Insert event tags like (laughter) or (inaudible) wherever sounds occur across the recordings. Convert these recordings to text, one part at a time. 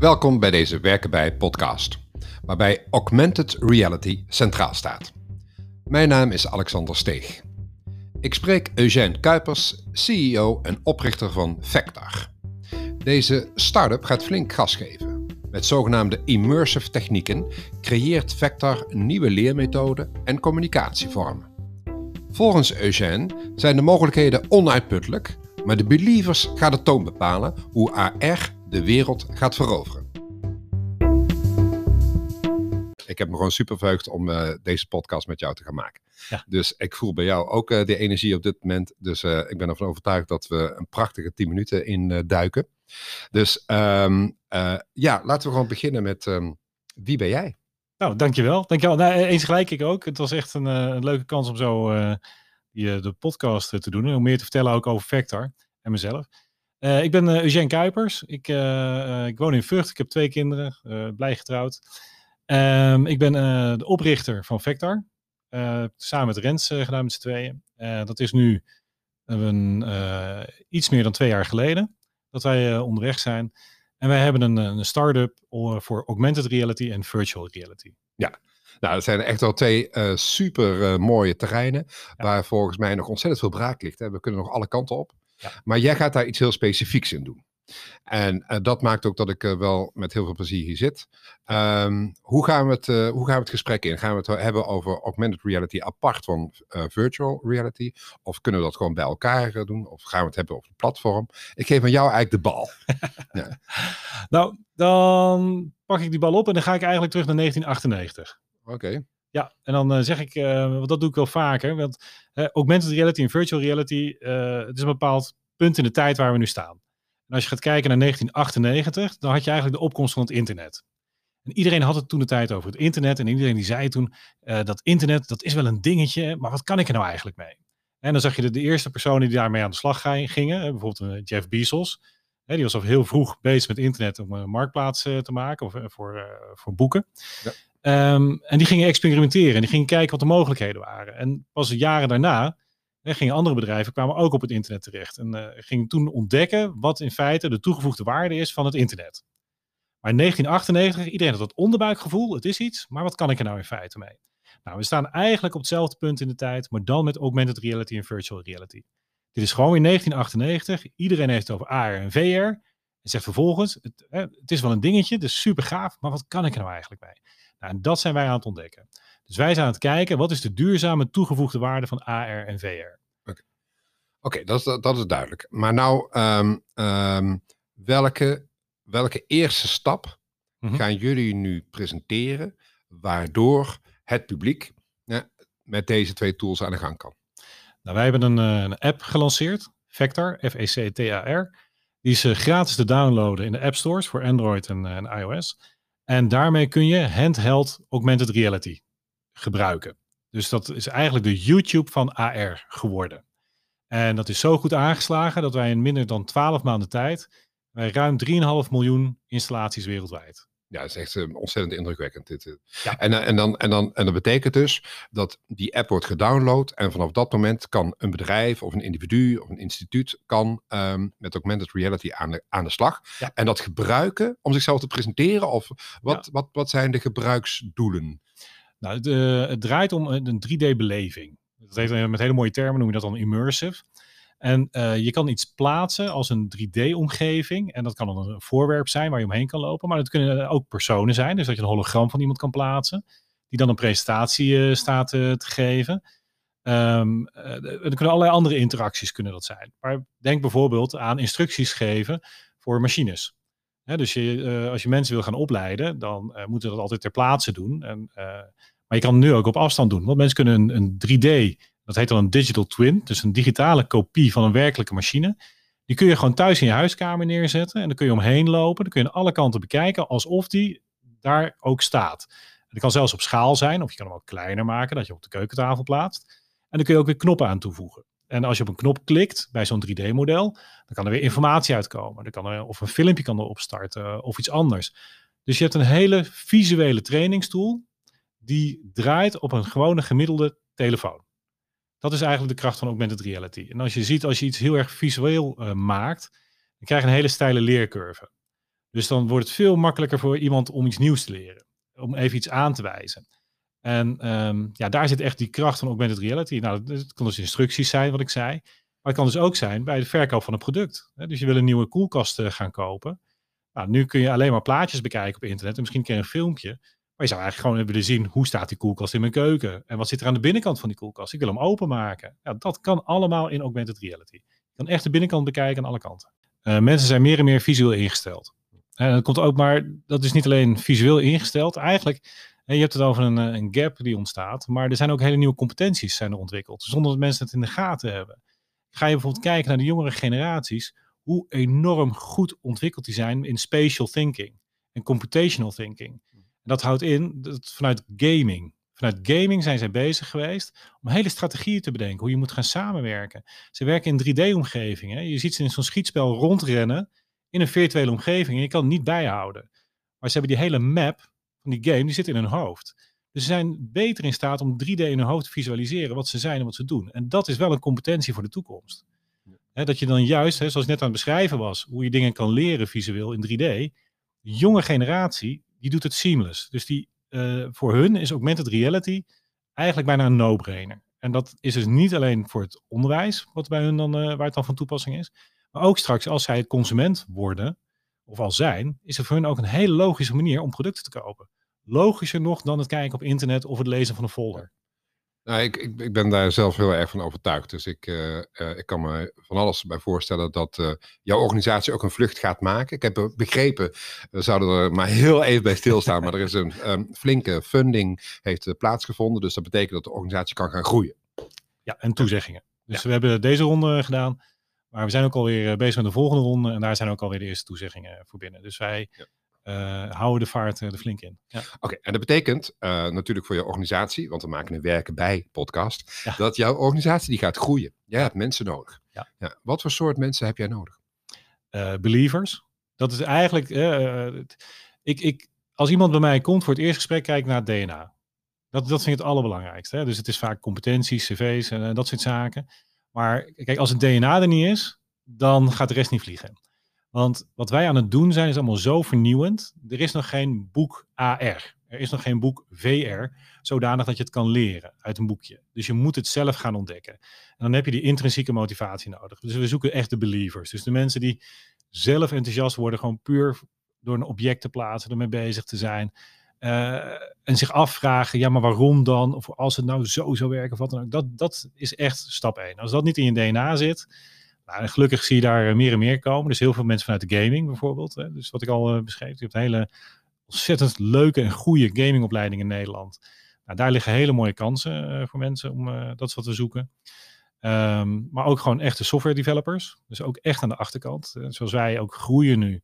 Welkom bij deze Werken bij podcast, waarbij augmented reality centraal staat. Mijn naam is Alexander Steeg. Ik spreek Eugène Kuipers, CEO en oprichter van Vector. Deze start-up gaat flink gas geven. Met zogenaamde immersive technieken creëert Vector nieuwe leermethoden en communicatievormen. Volgens Eugène zijn de mogelijkheden onuitputtelijk, maar de believers gaan de toon bepalen hoe AR de wereld gaat veroveren. Ik heb me gewoon super verheugd om uh, deze podcast met jou te gaan maken. Ja. Dus ik voel bij jou ook uh, de energie op dit moment. Dus uh, ik ben ervan overtuigd dat we een prachtige 10 minuten in duiken. Dus um, ja, laten we gewoon beginnen met um, wie ben jij? Nou, dankjewel. dankjewel. Nou, eens gelijk ik ook. Het was echt een, een leuke kans om zo die, de podcast te doen. En om meer te vertellen ook over Vector en mezelf. Uh, ik ben uh, Eugène Kuipers. Ik, uh, ik, woon in Vught. Ik heb twee kinderen. blij getrouwd. Um, ik ben de oprichter van Vector. samen met Rens gedaan met z'n tweeën. dat is nu een, iets meer dan twee jaar geleden dat wij onderweg zijn. En wij hebben een, een start-up voor augmented reality en virtual reality. Ja, nou, dat zijn echt wel twee uh, super uh, mooie terreinen. Ja. Waar volgens mij nog ontzettend veel braak ligt. Hè. We kunnen nog alle kanten op. Maar jij gaat daar iets heel specifieks in doen. En uh, dat maakt ook dat ik uh, wel met heel veel plezier hier zit. Um, hoe, gaan we het, uh, hoe gaan we het gesprek in? Gaan we het hebben over augmented reality apart van virtual reality? Of kunnen we dat gewoon bij elkaar doen? Of gaan we het hebben over het platform? Ik geef aan jou eigenlijk de bal. (laughs) ja. Nou, dan pak ik die bal op en dan ga ik eigenlijk terug naar 1998. Oké. Okay. Ja, en dan zeg ik, want dat doe ik wel vaker. Want augmented reality en virtual reality, het is een bepaald punt in de tijd waar we nu staan. En als je gaat kijken naar 1998, dan had je eigenlijk de opkomst van het internet. En iedereen had het toen de tijd over het internet. En iedereen die zei toen, uh, dat internet, dat is wel een dingetje, maar wat kan ik er nou eigenlijk mee? En dan zag je de, eerste personen die daarmee aan de slag gingen, bijvoorbeeld uh, Jeff Bezos. Hè, die was al heel vroeg bezig met internet om een marktplaats uh, te maken of voor, voor boeken. Ja. Um, en die gingen experimenteren en die gingen kijken wat de mogelijkheden waren. En pas jaren daarna en gingen andere bedrijven kwamen ook op het internet terecht. En uh, gingen toen ontdekken wat in feite de toegevoegde waarde is van het internet. Maar in 1998, iedereen had het onderbuikgevoel, het is iets, maar wat kan ik er nou in feite mee? Nou, we staan eigenlijk op hetzelfde punt in de tijd, maar dan met augmented reality en virtual reality. Dit is gewoon in 1998. Iedereen heeft het over AR en VR. En zegt vervolgens, het, het is wel een dingetje, dus super gaaf, maar wat kan ik er nou eigenlijk mee? Nou, en dat zijn wij aan het ontdekken. Dus wij zijn aan het kijken, wat is de duurzame toegevoegde waarde van AR en VR? Oké, okay. dat, is, dat is duidelijk. Maar nou, um, um, welke, welke eerste stap mm -hmm. gaan jullie nu presenteren, waardoor het publiek ja, met deze twee tools aan de gang kan? Nou, wij hebben een, eh, een app gelanceerd, Vector, F-E-C-T-A-R. Die is uh, gratis te downloaden in de app stores voor Android en, uh, en iOS. En daarmee kun je handheld augmented reality gebruiken. Dus dat is eigenlijk de YouTube van AR geworden. En dat is zo goed aangeslagen dat wij in minder dan 12 maanden tijd wij ruim 3,5 miljoen installaties wereldwijd. Ja, dat is echt uh, ontzettend indrukwekkend. Dit. Eh. Ja. En, uh, en, dan, en, dan, en dat betekent dus dat die app wordt gedownload en vanaf dat moment kan een bedrijf of een individu of een instituut kan um, met augmented reality aan de, aan de slag. Ja. En dat gebruiken om zichzelf te presenteren of wat, ja. wat, wat zijn de gebruiksdoelen? Nou, het draait om een 3D-beleving. Dat heet, met hele mooie termen noem je dat dan immersive. En uh, je kan iets plaatsen als een 3D-omgeving. En dat kan dan een voorwerp zijn waar je omheen kan lopen. Maar het kunnen ook personen zijn. Dus dat je een hologram van iemand kan plaatsen. Die dan een presentatie uh, staat te geven. Um, er kunnen allerlei andere interacties kunnen dat zijn. Maar denk bijvoorbeeld aan instructies geven voor machines. Dus je, als je mensen wil gaan opleiden, dan moeten ze dat altijd ter plaatse doen. En, maar je kan het nu ook op afstand doen. Want mensen kunnen een, een 3D, dat heet dan een digital twin, dus een digitale kopie van een werkelijke machine. Die kun je gewoon thuis in je huiskamer neerzetten. En dan kun je omheen lopen. Dan kun je aan alle kanten bekijken alsof die daar ook staat. En dat kan zelfs op schaal zijn, of je kan hem ook kleiner maken, dat je op de keukentafel plaatst. En dan kun je ook weer knoppen aan toevoegen. En als je op een knop klikt bij zo'n 3D-model, dan kan er weer informatie uitkomen. Dan kan er, of een filmpje kan erop starten of iets anders. Dus je hebt een hele visuele trainingstool die draait op een gewone gemiddelde telefoon. Dat is eigenlijk de kracht van augmented reality. En als je ziet, als je iets heel erg visueel uh, maakt, dan krijg je een hele steile leercurve. Dus dan wordt het veel makkelijker voor iemand om iets nieuws te leren. Om even iets aan te wijzen. En ehm, ja, daar zit echt die kracht van augmented reality. Nou, het kan dus instructies zijn, wat ik zei. Maar het kan dus ook zijn bij de verkoop van een product. Dus je wil een nieuwe koelkast eh, gaan kopen. Nou, nu kun je alleen maar plaatjes bekijken op internet en misschien een keer een filmpje. Maar je zou eigenlijk gewoon willen zien hoe staat die koelkast in mijn keuken en wat zit er aan de binnenkant van die koelkast. Ik wil hem openmaken. Ja, dat kan allemaal in augmented reality. Je kan echt de binnenkant bekijken aan alle kanten. Uh, mensen zijn meer en meer visueel ingesteld. En dat komt ook maar, dat is niet alleen visueel ingesteld. Eigenlijk, je hebt het over een, eh, een gap die ontstaat, maar er zijn ook hele nieuwe competenties zijn ontwikkeld, zonder dat mensen het in de gaten hebben. Ga je bijvoorbeeld kijken naar de jongere generaties, hoe enorm goed ontwikkeld die zijn in spatial thinking en computational thinking. Dat houdt in dat vanuit gaming. Vanuit gaming zijn zij bezig geweest om hele strategieën te bedenken, hoe je moet gaan samenwerken. Ze werken in 3D-omgevingen. Je ziet ze in zo'n schietspel rondrennen in een virtuele omgeving en je kan het niet bijhouden. Maar ze hebben die hele map van die game, die zit in hun hoofd. Dus ze zijn beter in staat om 3D in hun hoofd te visualiseren wat ze zijn en wat ze doen. En dat is wel een competentie voor de toekomst. dat je dan juist, zoals ik net aan het beschrijven was, hoe je dingen kan leren visueel in 3D. De jonge generatie, die doet het seamless. Dus die, uh, voor hun is augmented reality eigenlijk bijna een no-brainer. En dat is dus niet alleen voor het onderwijs, wat bij hun dan, uh, waar het dan van toepassing is. Maar ook straks als zij consument worden, of al zijn, is het voor hun ook een hele logische manier om producten te kopen logischer nog dan het kijken op internet of het lezen van een folder. Nou, ik, ik, ik, ben daar zelf heel erg van overtuigd. Dus ik, uh, uh, ik kan me van alles bij voorstellen dat uh, jouw organisatie ook een vlucht gaat maken. Ik heb begrepen, we zouden er maar heel even bij stilstaan, maar er is een um, flinke funding heeft plaatsgevonden. Dus dat betekent dat de organisatie kan gaan groeien. Ja, en toezeggingen. Dus ja. we hebben deze ronde gedaan, maar we zijn ook alweer bezig met de volgende ronde. En daar zijn ook alweer de eerste toezeggingen voor binnen. Dus wij... Ja uh, houden de vaart er flink in. Ja. Oké, en dat betekent uh, natuurlijk voor je organisatie, want we maken een werken bij podcast, ja. dat jouw organisatie die gaat groeien. Jij hebt mensen nodig. Ja. ja. Wat voor soort mensen heb jij nodig? Uh, believers. Dat is eigenlijk, ik, ik, als iemand bij mij komt voor het eerste gesprek, kijk naar het DNA. Dat, dat vind ik het allerbelangrijkste. Hè? Dus het is vaak competenties, cv's en dat soort zaken. Maar kijk, als het DNA er niet is, dan gaat de rest niet vliegen. Want wat wij aan het doen zijn, is allemaal zo vernieuwend. Er is nog geen boek AR. Er is nog geen boek VR, zodanig dat je het kan leren uit een boekje. Dus je moet het zelf gaan ontdekken. En dan heb je die intrinsieke motivatie nodig. Dus we zoeken echt de believers. Dus de mensen die zelf enthousiast worden, gewoon puur door een object te plaatsen, ermee bezig te zijn. Uh, en zich afvragen, ja, maar waarom dan? Of als het nou zo zou werken, of wat dan ook. Dat, dat is echt stap 1. Als dat niet in je DNA zit, nou, gelukkig zie je daar eh, meer en meer komen. Dus heel veel mensen vanuit de gaming bijvoorbeeld. Hè. Dus wat ik al uh, beschreef. Je hebt hele ontzettend leuke en goede gamingopleiding in Nederland. Nou, daar liggen hele mooie kansen uh, voor mensen om dat soort te zoeken. Um, maar ook gewoon echte software developers. Dus ook echt aan de achterkant. zoals wij ook groeien nu.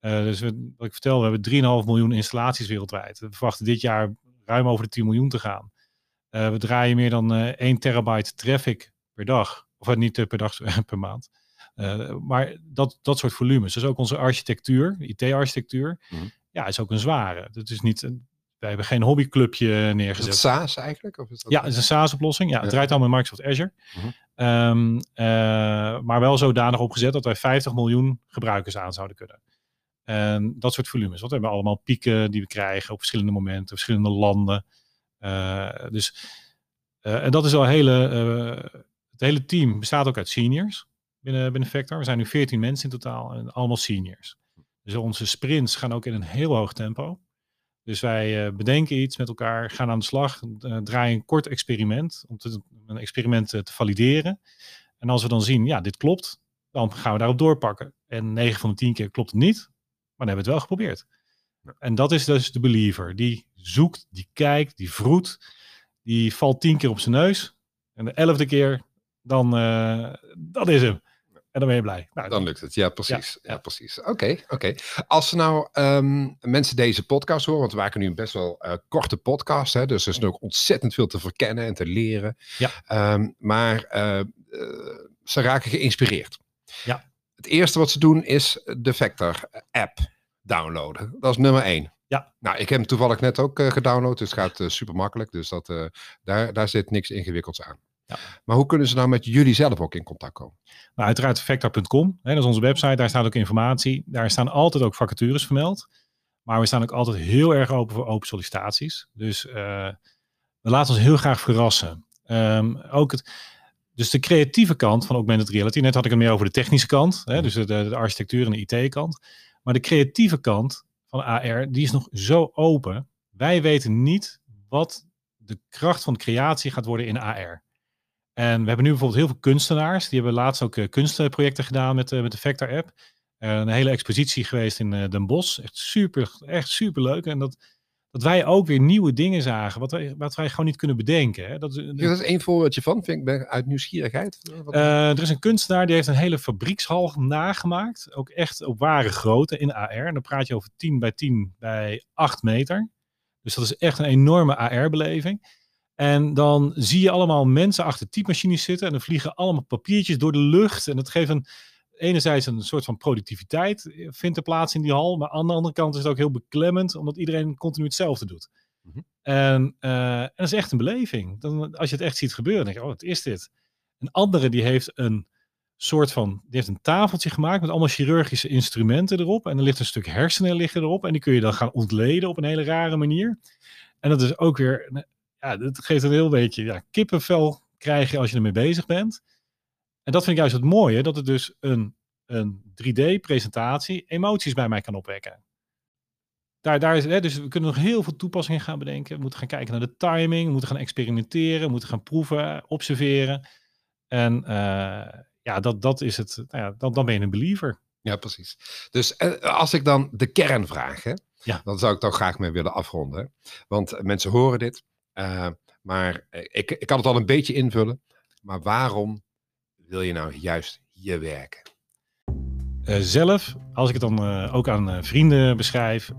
dus wat ik vertel, we hebben 3,5 miljoen installaties wereldwijd. We verwachten dit jaar ruim over de 10 miljoen te gaan. we draaien meer dan 1 terabyte traffic per dag. Of niet eh, per dag, (laughs) per maand. Uh, maar dat, dat soort volumes. Dus ook onze architectuur, IT-architectuur, mm -hmm. ja, is ook een zware. Dat is niet, wij hebben geen hobbyclubje neergezet. Is SaaS eigenlijk? Of is dat ja, het is een SaaS-oplossing. Ja, het draait allemaal met Microsoft Azure. Mm -hmm. um, uh, maar wel zodanig opgezet dat wij 50 miljoen gebruikers aan zouden kunnen. En dat soort volumes. Want we hebben allemaal pieken die we krijgen op verschillende momenten, verschillende landen. Uh, dus, en dat is al hele het hele team bestaat ook uit seniors binnen, binnen Vector. We zijn nu 14 mensen in totaal en allemaal seniors. Dus onze sprints gaan ook in een heel hoog tempo. Dus wij uh, bedenken iets met elkaar, gaan aan de slag, uh, draaien een kort experiment om te, een experiment uh, te valideren. En als we dan zien, ja, dit klopt, dan gaan we daarop doorpakken. En 9 van de 10 keer klopt het niet, maar dan hebben we het wel geprobeerd. En dat is dus de believer. Die zoekt, die kijkt, die vroet, die valt 10 keer op zijn neus. En de elfde keer dan uh, dat is hem. En dan ben je blij. Nou, dan lukt het, ja precies. Ja, ja. precies. Oké, oké. Als nou um, mensen deze podcast horen, want we maken nu een best wel uh, korte podcast, hè, dus er is nog ontzettend veel te verkennen en te leren. Ja. Um, maar uh, ze raken geïnspireerd. Ja. Het eerste wat ze doen is de Vector app downloaden. Dat is nummer één. Ja. Nou, ik heb hem toevallig net ook gedownload, dus het gaat super makkelijk. Dus dat, daar, daar zit niks ingewikkelds aan. Ja. Maar hoe kunnen ze nou met jullie zelf ook in contact komen? Nou, uiteraard vector.com, dat is onze website, daar staat ook informatie. Daar staan altijd ook vacatures vermeld. Maar we staan ook altijd heel erg open voor open sollicitaties. Dus uh, we laten ons heel graag verrassen. Um, ook het, dus de creatieve kant van augmented reality. Net had ik het meer over de technische kant, hè, dus de, de architectuur en de IT-kant. Maar de creatieve kant van AR, die is nog zo open. Wij weten niet wat de kracht van creatie gaat worden in AR. En we hebben nu bijvoorbeeld heel veel kunstenaars. Die hebben laatst ook uh, kunstprojecten gedaan met, uh, met de Vector app. Uh, een hele expositie geweest in Den Bosch. Echt super, echt super leuk. En dat, dat wij ook weer nieuwe dingen zagen, wat wij, wat wij gewoon niet kunnen bedenken. Hè. Dat, is, dat is één voorbeeldje van, vind ik, uit nieuwsgierigheid. er is een kunstenaar die heeft een hele fabriekshal nagemaakt. Ook echt op ware grootte in AR. En dan praat je over 10 bij 10 bij 8 meter. Dus dat is echt een enorme AR-beleving. En dan zie je allemaal mensen achter typemachines zitten en dan vliegen allemaal papiertjes door de lucht. En dat geeft een, enerzijds een soort van productiviteit eh, vindt er plaats in die hal. Maar aan de andere kant is het ook heel beklemmend, omdat iedereen continu hetzelfde doet. Mhm. en, uh, en, dat is echt een beleving. Dan, als je het echt ziet gebeuren, denk je, oh, wat is dit? Een andere die heeft een soort van, die heeft een tafeltje gemaakt met allemaal chirurgische instrumenten erop. En er ligt een stuk hersenen liggen erop. En die kun je dan gaan ontleden op een hele rare manier. En dat is ook weer ja, dat geeft een heel beetje ja, kippenvel krijgen als je ermee bezig bent. En dat vind ik juist het mooie, dat het dus een, een 3D-presentatie emoties bij mij kan opwekken. Daar, daar is, hè, dus we kunnen nog heel veel toepassingen gaan bedenken. We moeten gaan kijken naar de timing, we moeten gaan experimenteren, we moeten gaan proeven, observeren. En uh, ja, dat, dat is het. Nou ja, dan, dan ben je een believer. Ja, precies. Dus uh, als ik dan de kern vraag, hè, ja. dan zou ik toch graag mee willen afronden. Want mensen horen dit. Uh, maar ik, ik kan het al een beetje invullen. Maar waarom wil je nou juist hier werken? Uh, zelf, als ik het dan ook aan vrienden beschrijf.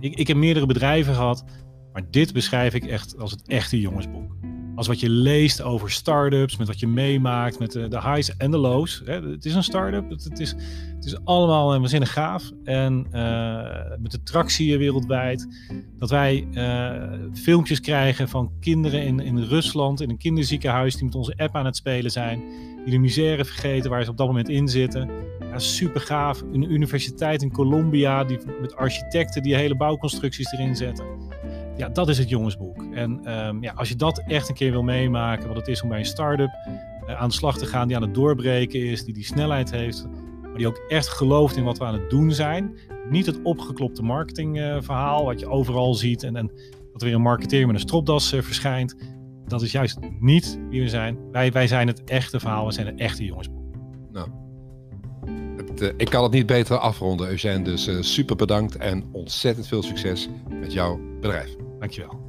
ik, ik heb meerdere bedrijven gehad. Maar dit beschrijf ik echt als het echte jongensboek als wat je leest over startups, met wat je meemaakt, met de, de highs en de lows. Hè. Het is een start-up, het, het, is, het is allemaal waanzinnig gaaf. En uh, met de tractie wereldwijd, dat wij filmpjes krijgen van kinderen in, in Rusland, in een kinderziekenhuis, die met onze app aan het spelen zijn, die de misère vergeten waar ze op dat moment in zitten. Super gaaf. Een universiteit in Colombia, die met architecten die hele bouwconstructies erin zetten ja, dat is het jongensboek. En um, ja, als je dat echt een keer wil meemaken, wat het is om bij een start-up uh, aan de slag te gaan, die aan het doorbreken is, die die snelheid heeft, maar die ook echt gelooft in wat we aan het doen zijn. Niet het opgeklopte marketingverhaal, uh, wat je overal ziet en, en dat er weer een marketeer met een stropdas uh, verschijnt. Dat is juist niet wie we zijn. Wij, wij zijn het echte verhaal, we zijn het echte jongensboek. Nou, ik kan het niet beter afronden, Eugène. Dus super bedankt en ontzettend veel succes met jouw bedrijf. Dankjewel.